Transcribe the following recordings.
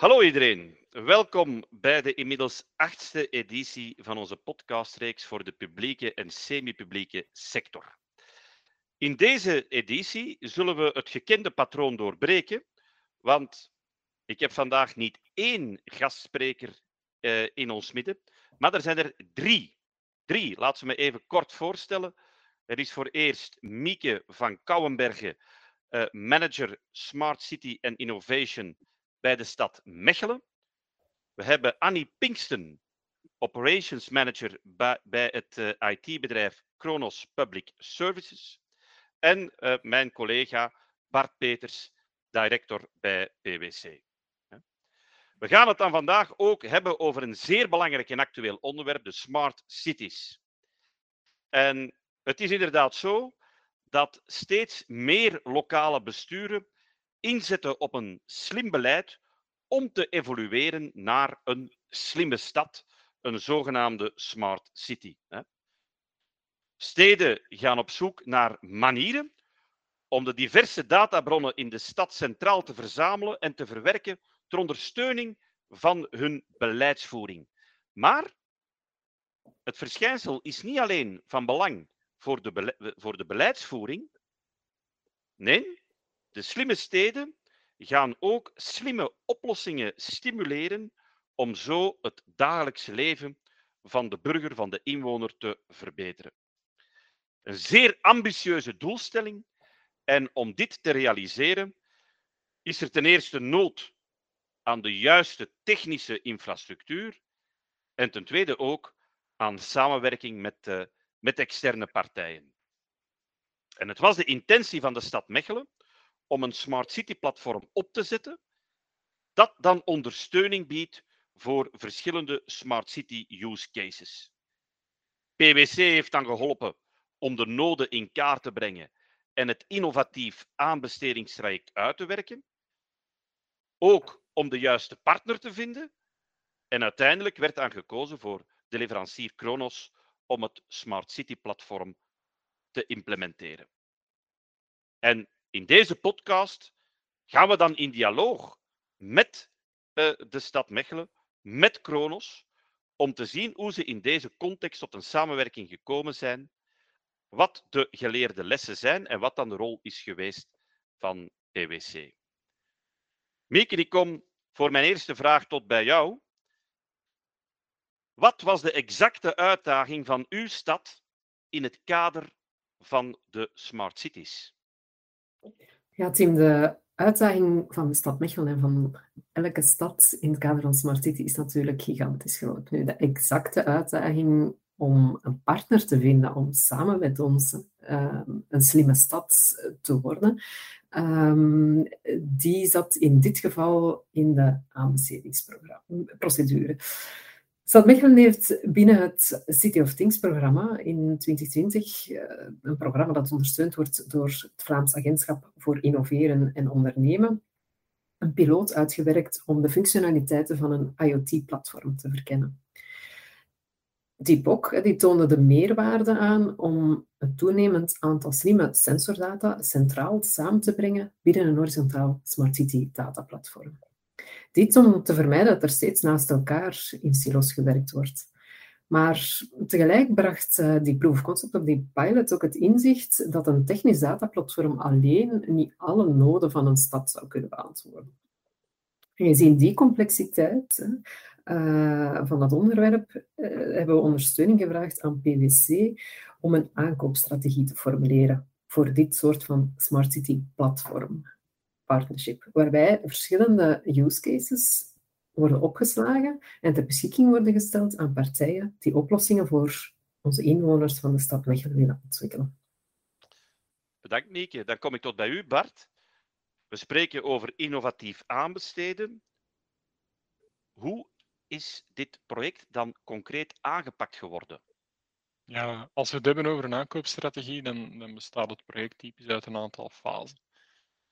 Hallo iedereen, welkom bij de inmiddels achtste editie van onze podcastreeks voor de publieke en semi-publieke sector. In deze editie zullen we het gekende patroon doorbreken, want ik heb vandaag niet één gastspreker uh, in ons midden, maar er zijn er drie. Drie, laat ze me even kort voorstellen. Er is voor eerst Mieke van Kouwenbergen, uh, manager Smart City and Innovation bij de stad Mechelen. We hebben Annie Pinkston, operations manager bij, het uh, IT-bedrijf Kronos Public Services. En uh, mijn collega Bart Peters, director bij PwC. We gaan het dan vandaag ook hebben over een zeer belangrijk en actueel onderwerp, de smart cities. En het is inderdaad zo dat steeds meer lokale besturen inzetten op een slim beleid om te evolueren naar een slimme stad, een zogenaamde smart city. Steden gaan op zoek naar manieren om de diverse databronnen in de stad centraal te verzamelen en te verwerken ter ondersteuning van hun beleidsvoering. Maar het verschijnsel is niet alleen van belang voor de, voor de beleidsvoering. Nee, de slimme steden gaan ook slimme oplossingen stimuleren om zo het dagelijkse leven van de burger, van de inwoner te verbeteren. Een zeer ambitieuze doelstelling en om dit te realiseren is er ten eerste nood aan de juiste technische infrastructuur en ten tweede ook aan samenwerking met, uh, met externe partijen. En het was de intentie van de stad Mechelen om een Smart City-platform op te zetten, dat dan ondersteuning biedt voor verschillende Smart City use cases. PwC heeft dan geholpen om de noden in kaart te brengen en het innovatief aanbestedingstraject uit te werken. Ook om de juiste partner te vinden. En uiteindelijk werd dan gekozen voor de leverancier Kronos om het Smart City-platform te implementeren. En in deze podcast gaan we dan in dialoog met uh, de stad Mechelen, met Kronos, om te zien hoe ze in deze context tot een samenwerking gekomen zijn, wat de geleerde lessen zijn en wat dan de rol is geweest van PwC. Mieke, ik kom voor mijn eerste vraag tot bij jou. Wat was de exacte uitdaging van uw stad in het kader van de Smart Cities? Ja, Tim, de uitdaging van de stad Mechelen en van elke stad in het kader van Smart City is natuurlijk gigantisch groot. Nu, de exacte uitdaging om een partner te vinden om samen met ons uh, een slimme stad te worden, um, die zat in dit geval in de aanbestedingsprocedure. Stad Mechelen heeft binnen het City of Things programma in 2020, uh, een programma dat ondersteund wordt door het Vlaams Agentschap voor Innoveren en Ondernemen, een piloot uitgewerkt om de functionaliteiten van een IoT-platform te verkennen. Die POC die toonde de meerwaarde aan om een toenemend aantal slimme sensordata centraal samen te brengen binnen een horizontaal Smart City dataplatform. Dit om te vermijden dat er steeds naast elkaar in silo's gewerkt wordt. Maar tegelijk bracht eh, die proof of concept of die pilot ook het inzicht dat een technisch dataplatform alleen niet alle noden van een stad zou kunnen beantwoorden. En gezien die complexiteit uh, van dat onderwerp uh, hebben we ondersteuning gevraagd aan PwC om een aankoopstrategie te formuleren voor dit soort van Smart City platform partnership, waarbij verschillende use cases worden opgeslagen en ter beschikking worden gesteld aan partijen die oplossingen voor onze inwoners van de stad Mechelen willen ontwikkelen. Bedankt, Nieke. Dan kom ik tot bij u, Bart. We spreken over innovatief aanbesteden. Hoe is dit project dan concreet aangepakt geworden? Ja, als we het hebben over een aankoopstrategie, dan, dan bestaat het project typisch uit een aantal fasen.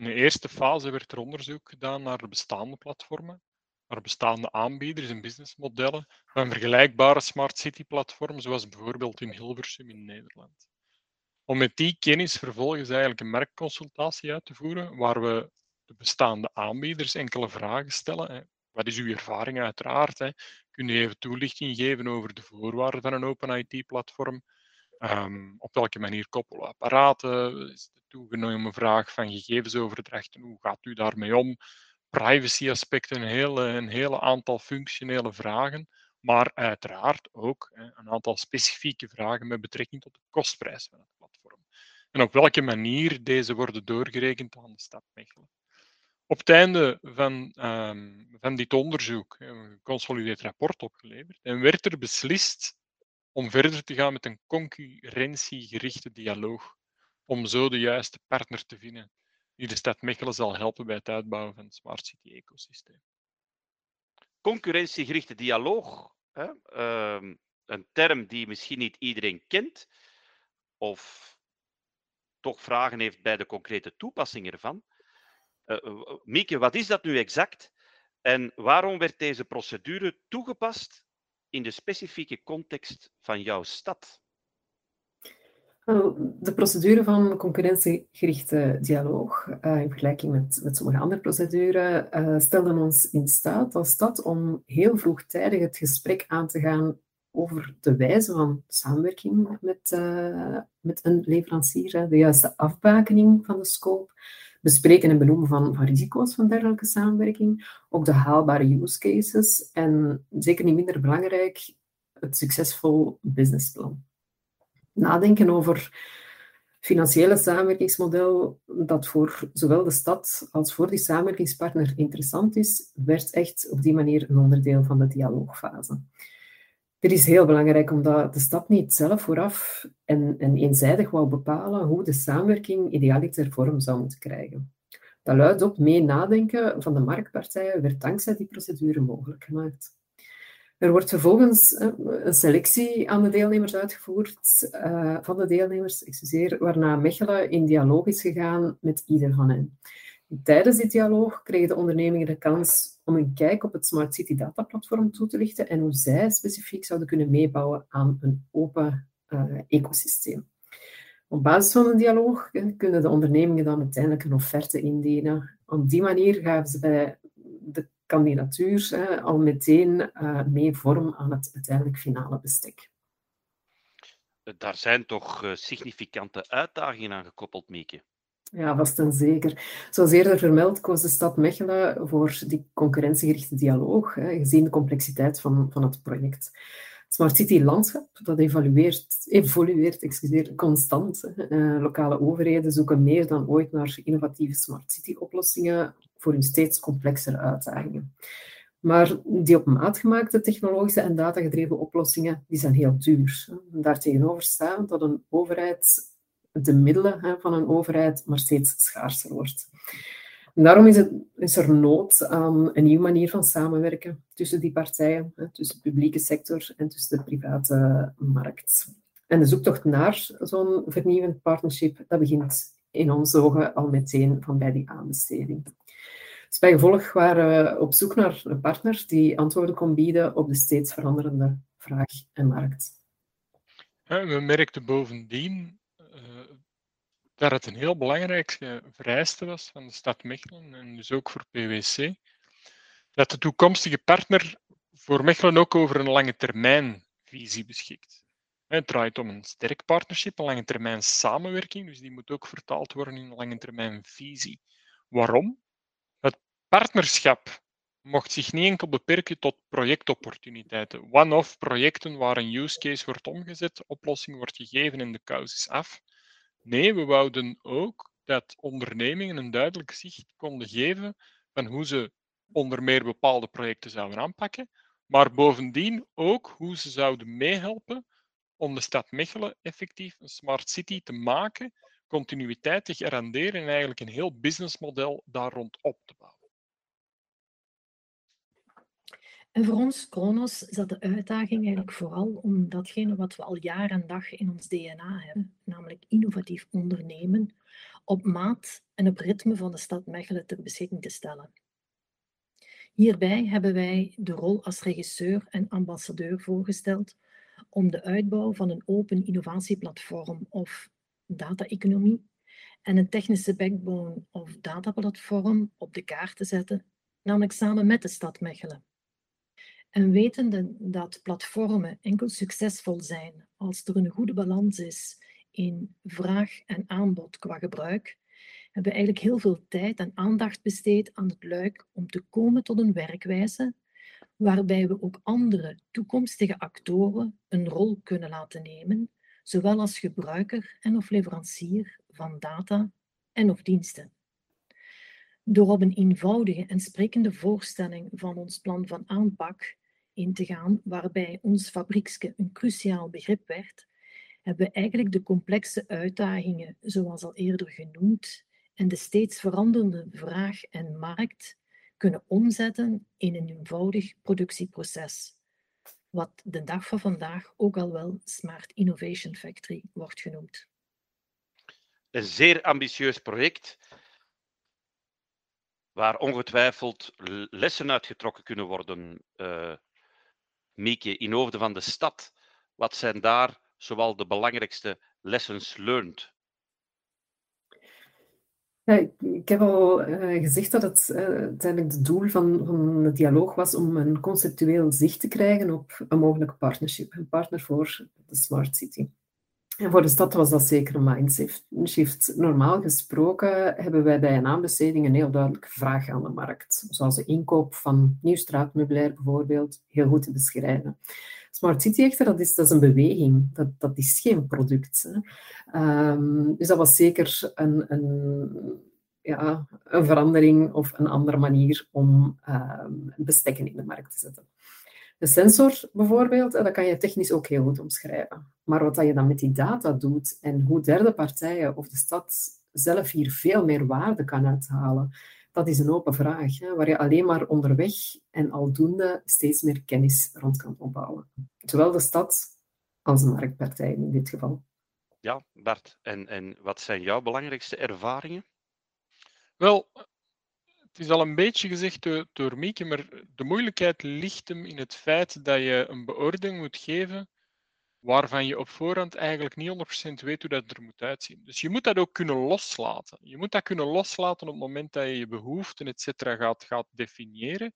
In de eerste fase werd er onderzoek gedaan naar de bestaande platformen, naar bestaande aanbieders en businessmodellen van vergelijkbare smart city platformen, zoals bijvoorbeeld in Hilversum in Nederland. Om met die kennis vervolgens eigenlijk een marktconsultatie uit te voeren, waar we de bestaande aanbieders enkele vragen stellen wat is uw ervaring uiteraard? Hè? Kun even toelichting geven over de voorwaarden van een Open IT-platform? Ehm, op welke manier koppelen apparaten? Is de toegenomen vraag van gegevensoverdrachten, hoe gaat u daarmee om? Privacy-aspecten, een hele, een hele aantal functionele vragen, maar uiteraard ook een aantal specifieke vragen met betrekking tot de kostprijs van het platform. En op welke manier deze worden doorgerekend aan de stad Mechelen. Op het einde van, um, van dit onderzoek hebben we een geconsolideerd rapport opgeleverd en werd er beslist om verder te gaan met een concurrentiegerichte dialoog, om zo de juiste partner te vinden die de stad Mechelen zal helpen bij het uitbouwen van het Smart City ecosysteem. Concurrentiegerichte dialoog, hè? Uh, een term die misschien niet iedereen kent, of toch vragen heeft bij de concrete toepassing ervan. Uh, Mieke, wat is dat nu exact? En waarom werd deze procedure toegepast in de specifieke context van jouw stad? De procedure van concurrentiegerichte dialoog, uh, in vergelijking met, met sommige andere procedures, uh, stelden ons in staat als stad om heel vroegtijdig het gesprek aan te gaan over de wijze van samenwerking met, uh, met een leverancier, de juiste afbakening van de scope, bespreken en benoemen van, risico's van dergelijke samenwerking, ook de haalbare use cases en zeker niet minder belangrijk, het succesvol businessplan. Nadenken over financiële samenwerkingsmodel dat voor zowel de stad als voor die samenwerkingspartner interessant is, werd echt op die manier een onderdeel van de dialoogfase. Het is heel belangrijk omdat de stad niet zelf vooraf en, en eenzijdig wou bepalen hoe de samenwerking idealiter vorm zou moeten krijgen. Dat luidt op mee nadenken van de marktpartijen werd dankzij die procedure mogelijk gemaakt. Er wordt vervolgens een selectie aan de deelnemers uitgevoerd, uh, van de deelnemers, excuseer, waarna Mechelen in dialoog is gegaan met ieder van hen. Tijdens dit dialoog kregen de ondernemingen de kans om een kijk op het Smart City Data Platform toe te lichten en hoe zij specifiek zouden kunnen meebouwen aan een open uh, ecosysteem. Op basis van een dialoog kunnen de ondernemingen dan uiteindelijk een offerte indienen. Op die manier gaven ze bij de kandidatuur al meteen mee vorm aan het uiteindelijk finale bestek. Daar zijn toch significante uitdagingen aan gekoppeld, Mieke? Ja, vast en zeker. Zoals eerder vermeld koos de stad Mechelen voor die concurrentiegerichte dialoog, hè, gezien de complexiteit van, van het project. Smart City landschap, dat evolueert, evolueert excuseer, constant. Uh, lokale overheden zoeken meer dan ooit naar innovatieve Smart City oplossingen voor hun steeds complexere uitdagingen. Maar die op maat gemaakte technologische en datagedreven oplossingen die zijn heel duur. Daartegenover staat dat een overheid de middelen van een overheid maar steeds schaarser wordt. Daarom is, het, is, er nood aan een nieuwe manier van samenwerken tussen die partijen, tussen de publieke sector en tussen de private markt. En de zoektocht naar zo'n vernieuwend partnership, dat begint in onze ogen al meteen van bij die aanbesteding. Dus bij gevolg waren we op zoek naar een partner die antwoorden kon bieden op de steeds veranderende vraag en markt. we merkten bovendien dat het een heel belangrijke vereiste was van de stad Mechelen en dus ook voor PwC, dat de toekomstige partner voor Mechelen ook over een lange termijn visie beschikt. Het draait om een sterk partnership, een lange termijn samenwerking, dus die moet ook vertaald worden in een lange termijn visie. Waarom? Het partnerschap mocht zich niet enkel beperken tot projectopportuniteiten, one-off projecten waar een use case wordt omgezet, oplossing wordt gegeven en de kous is af. Nee, we wouden ook dat ondernemingen een duidelijk zicht konden geven van hoe ze onder meer bepaalde projecten zouden aanpakken, maar bovendien ook hoe ze zouden meehelpen om de stad Mechelen effectief een smart city te maken, continuïteit te garanderen en eigenlijk een heel businessmodel daar rondop te bouwen. En voor ons, Kronos, zat de uitdaging eigenlijk vooral om datgene wat we al jaar en dag in ons DNA hebben, namelijk innovatief ondernemen, op maat en op ritme van de stad Mechelen ter beschikking te stellen. Hierbij hebben wij de rol als regisseur en ambassadeur voorgesteld om de uitbouw van een open innovatieplatform of data-economie en een technische backbone of dataplatform op de kaart te zetten namelijk samen met de stad Mechelen. En wetende dat platformen enkel succesvol zijn als er een goede balans is in vraag en aanbod qua gebruik, hebben we eigenlijk heel veel tijd en aandacht besteed aan het luik om te komen tot een werkwijze waarbij we ook andere toekomstige actoren een rol kunnen laten nemen, zowel als gebruiker en of leverancier van data en of diensten. Door op een eenvoudige en sprekende voorstelling van ons plan van aanpak in te gaan, waarbij ons fabriekske een cruciaal begrip werd, hebben we eigenlijk de complexe uitdagingen, zoals al eerder genoemd, en de steeds veranderende vraag en markt kunnen omzetten in een eenvoudig productieproces, wat de dag van vandaag ook al wel Smart Innovation Factory wordt genoemd. Een zeer ambitieus project, waar ongetwijfeld lessen uitgetrokken kunnen worden. Uh, Mieke, in hoofden van de stad, wat zijn daar zowel de belangrijkste lessons learned ik heb al uh, gezegd dat het uh, uiteindelijk het doel van, van de dialoog was om een conceptueel zicht te krijgen op een mogelijke partnership, een partner voor de Smart City. Voor de stad was dat zeker een mindshift. Normaal gesproken hebben wij bij een aanbesteding een heel duidelijke vraag aan de markt, zoals de inkoop van nieuw straatmeubilair bijvoorbeeld, heel goed te beschrijven. Smart City echter, dat is, dat is een beweging, dat, dat is geen product. Hè. Um, dus dat was zeker een, een, ja, een verandering of een andere manier om um, bestekken in de markt te zetten. De sensor bijvoorbeeld, dat kan je technisch ook heel goed omschrijven. Maar wat je dan met die data doet en hoe derde partijen of de stad zelf hier veel meer waarde kan uithalen, dat is een open vraag, hè, waar je alleen maar onderweg en aldoende steeds meer kennis rond kan opbouwen. Zowel de stad als de marktpartijen in dit geval. Ja, Bart, en, en wat zijn jouw belangrijkste ervaringen? Wel, het is al een beetje gezegd door, Mieke, maar de moeilijkheid ligt hem in het feit dat je een beoordeling moet geven waarvan je op voorhand eigenlijk niet 100% weet hoe dat er moet uitzien. Dus je moet dat ook kunnen loslaten. Je moet dat kunnen loslaten op het moment dat je je behoeften, et cetera, gaat, gaat definiëren.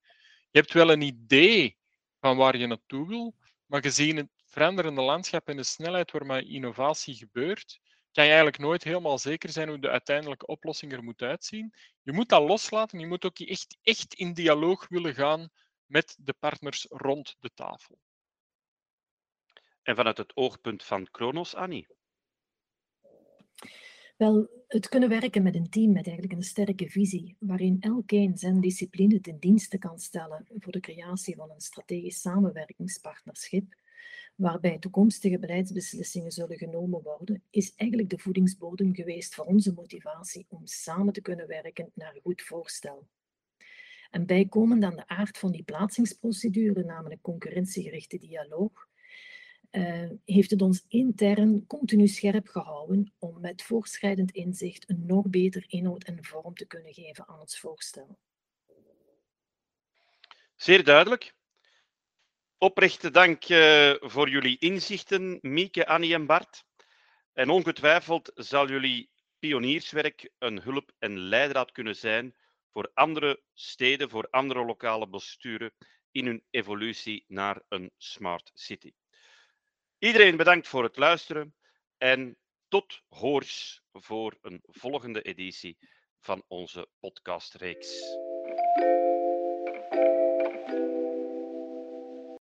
Je hebt wel een idee van waar je naartoe wil, maar gezien het veranderende landschap en de snelheid waarmee innovatie gebeurt, kan je eigenlijk nooit helemaal zeker zijn hoe de uiteindelijke oplossing er moet uitzien. Je moet dat loslaten, je moet ook echt, echt in dialoog willen gaan met de partners rond de tafel. En vanuit het oogpunt van Kronos, Annie? Wel, het kunnen werken met een team met eigenlijk een sterke visie, waarin elkeen zijn discipline ten dienste kan stellen voor de creatie van een strategisch samenwerkingspartnerschip, waarbij toekomstige beleidsbeslissingen zullen genomen worden, is eigenlijk de voedingsbodem geweest voor onze motivatie om samen te kunnen werken naar een goed voorstel. En bijkomend aan de aard van die plaatsingsprocedure, namelijk concurrentiegerichte dialoog, uh, heeft het ons intern continu scherp gehouden om met voorschrijdend inzicht een nog beter inhoud en vorm te kunnen geven aan ons voorstel. Zeer duidelijk. Oprechte dank uh, voor jullie inzichten, Mieke, Annie en Bart. En ongetwijfeld zal jullie pionierswerk een hulp en leidraad kunnen zijn voor andere steden, voor andere lokale besturen in hun evolutie naar een smart city. Iedereen bedankt voor het luisteren en tot hoors voor een volgende editie van onze podcastreeks.